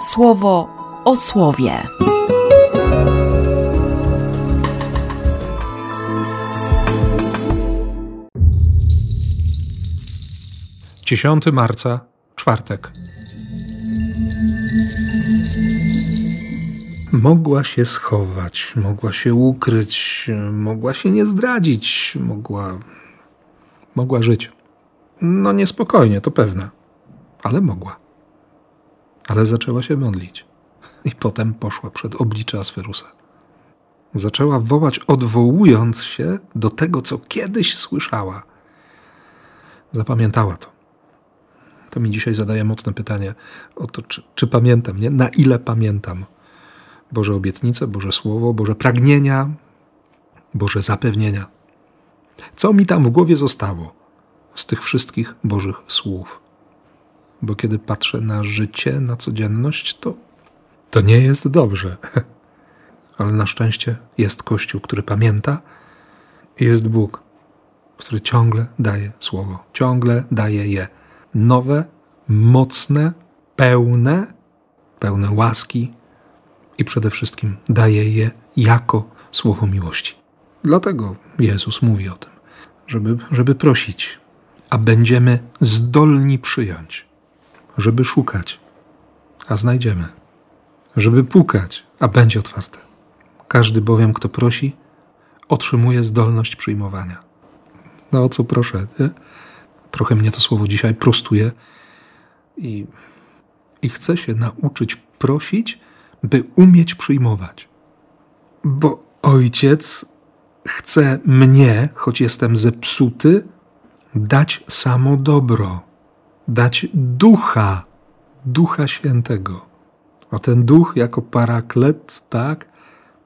słowo o słowie. Dziesiąty marca, czwartek. Mogła się schować, mogła się ukryć, mogła się nie zdradzić, mogła. mogła żyć. No niespokojnie, to pewne, ale mogła. Ale zaczęła się modlić i potem poszła przed oblicze Asferusa. Zaczęła wołać, odwołując się do tego, co kiedyś słyszała. Zapamiętała to. To mi dzisiaj zadaje mocne pytanie o to, czy, czy pamiętam, nie? Na ile pamiętam Boże obietnice, Boże Słowo, Boże pragnienia, Boże zapewnienia. Co mi tam w głowie zostało z tych wszystkich Bożych słów? Bo kiedy patrzę na życie, na codzienność, to, to nie jest dobrze. Ale na szczęście jest Kościół, który pamięta, i jest Bóg, który ciągle daje słowo, ciągle daje je nowe, mocne, pełne, pełne łaski i przede wszystkim daje je jako słowo miłości. Dlatego Jezus mówi o tym, żeby, żeby prosić, a będziemy zdolni przyjąć, żeby szukać, a znajdziemy, żeby pukać, a będzie otwarte. Każdy bowiem, kto prosi, otrzymuje zdolność przyjmowania. No o co proszę? Nie? Trochę mnie to słowo dzisiaj prostuje i, i chcę się nauczyć prosić, by umieć przyjmować. Bo ojciec chce mnie, choć jestem zepsuty, dać samo dobro, dać ducha, ducha świętego. A ten duch jako paraklet, tak,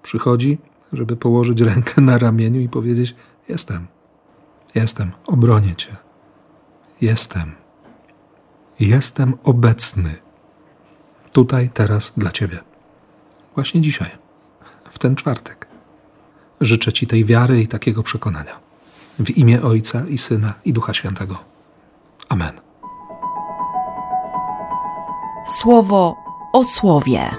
przychodzi, żeby położyć rękę na ramieniu i powiedzieć: Jestem, jestem, obronię cię. Jestem. Jestem obecny. Tutaj, teraz dla Ciebie. Właśnie dzisiaj, w ten czwartek. Życzę Ci tej wiary i takiego przekonania. W imię Ojca i Syna i Ducha Świętego. Amen. Słowo o słowie.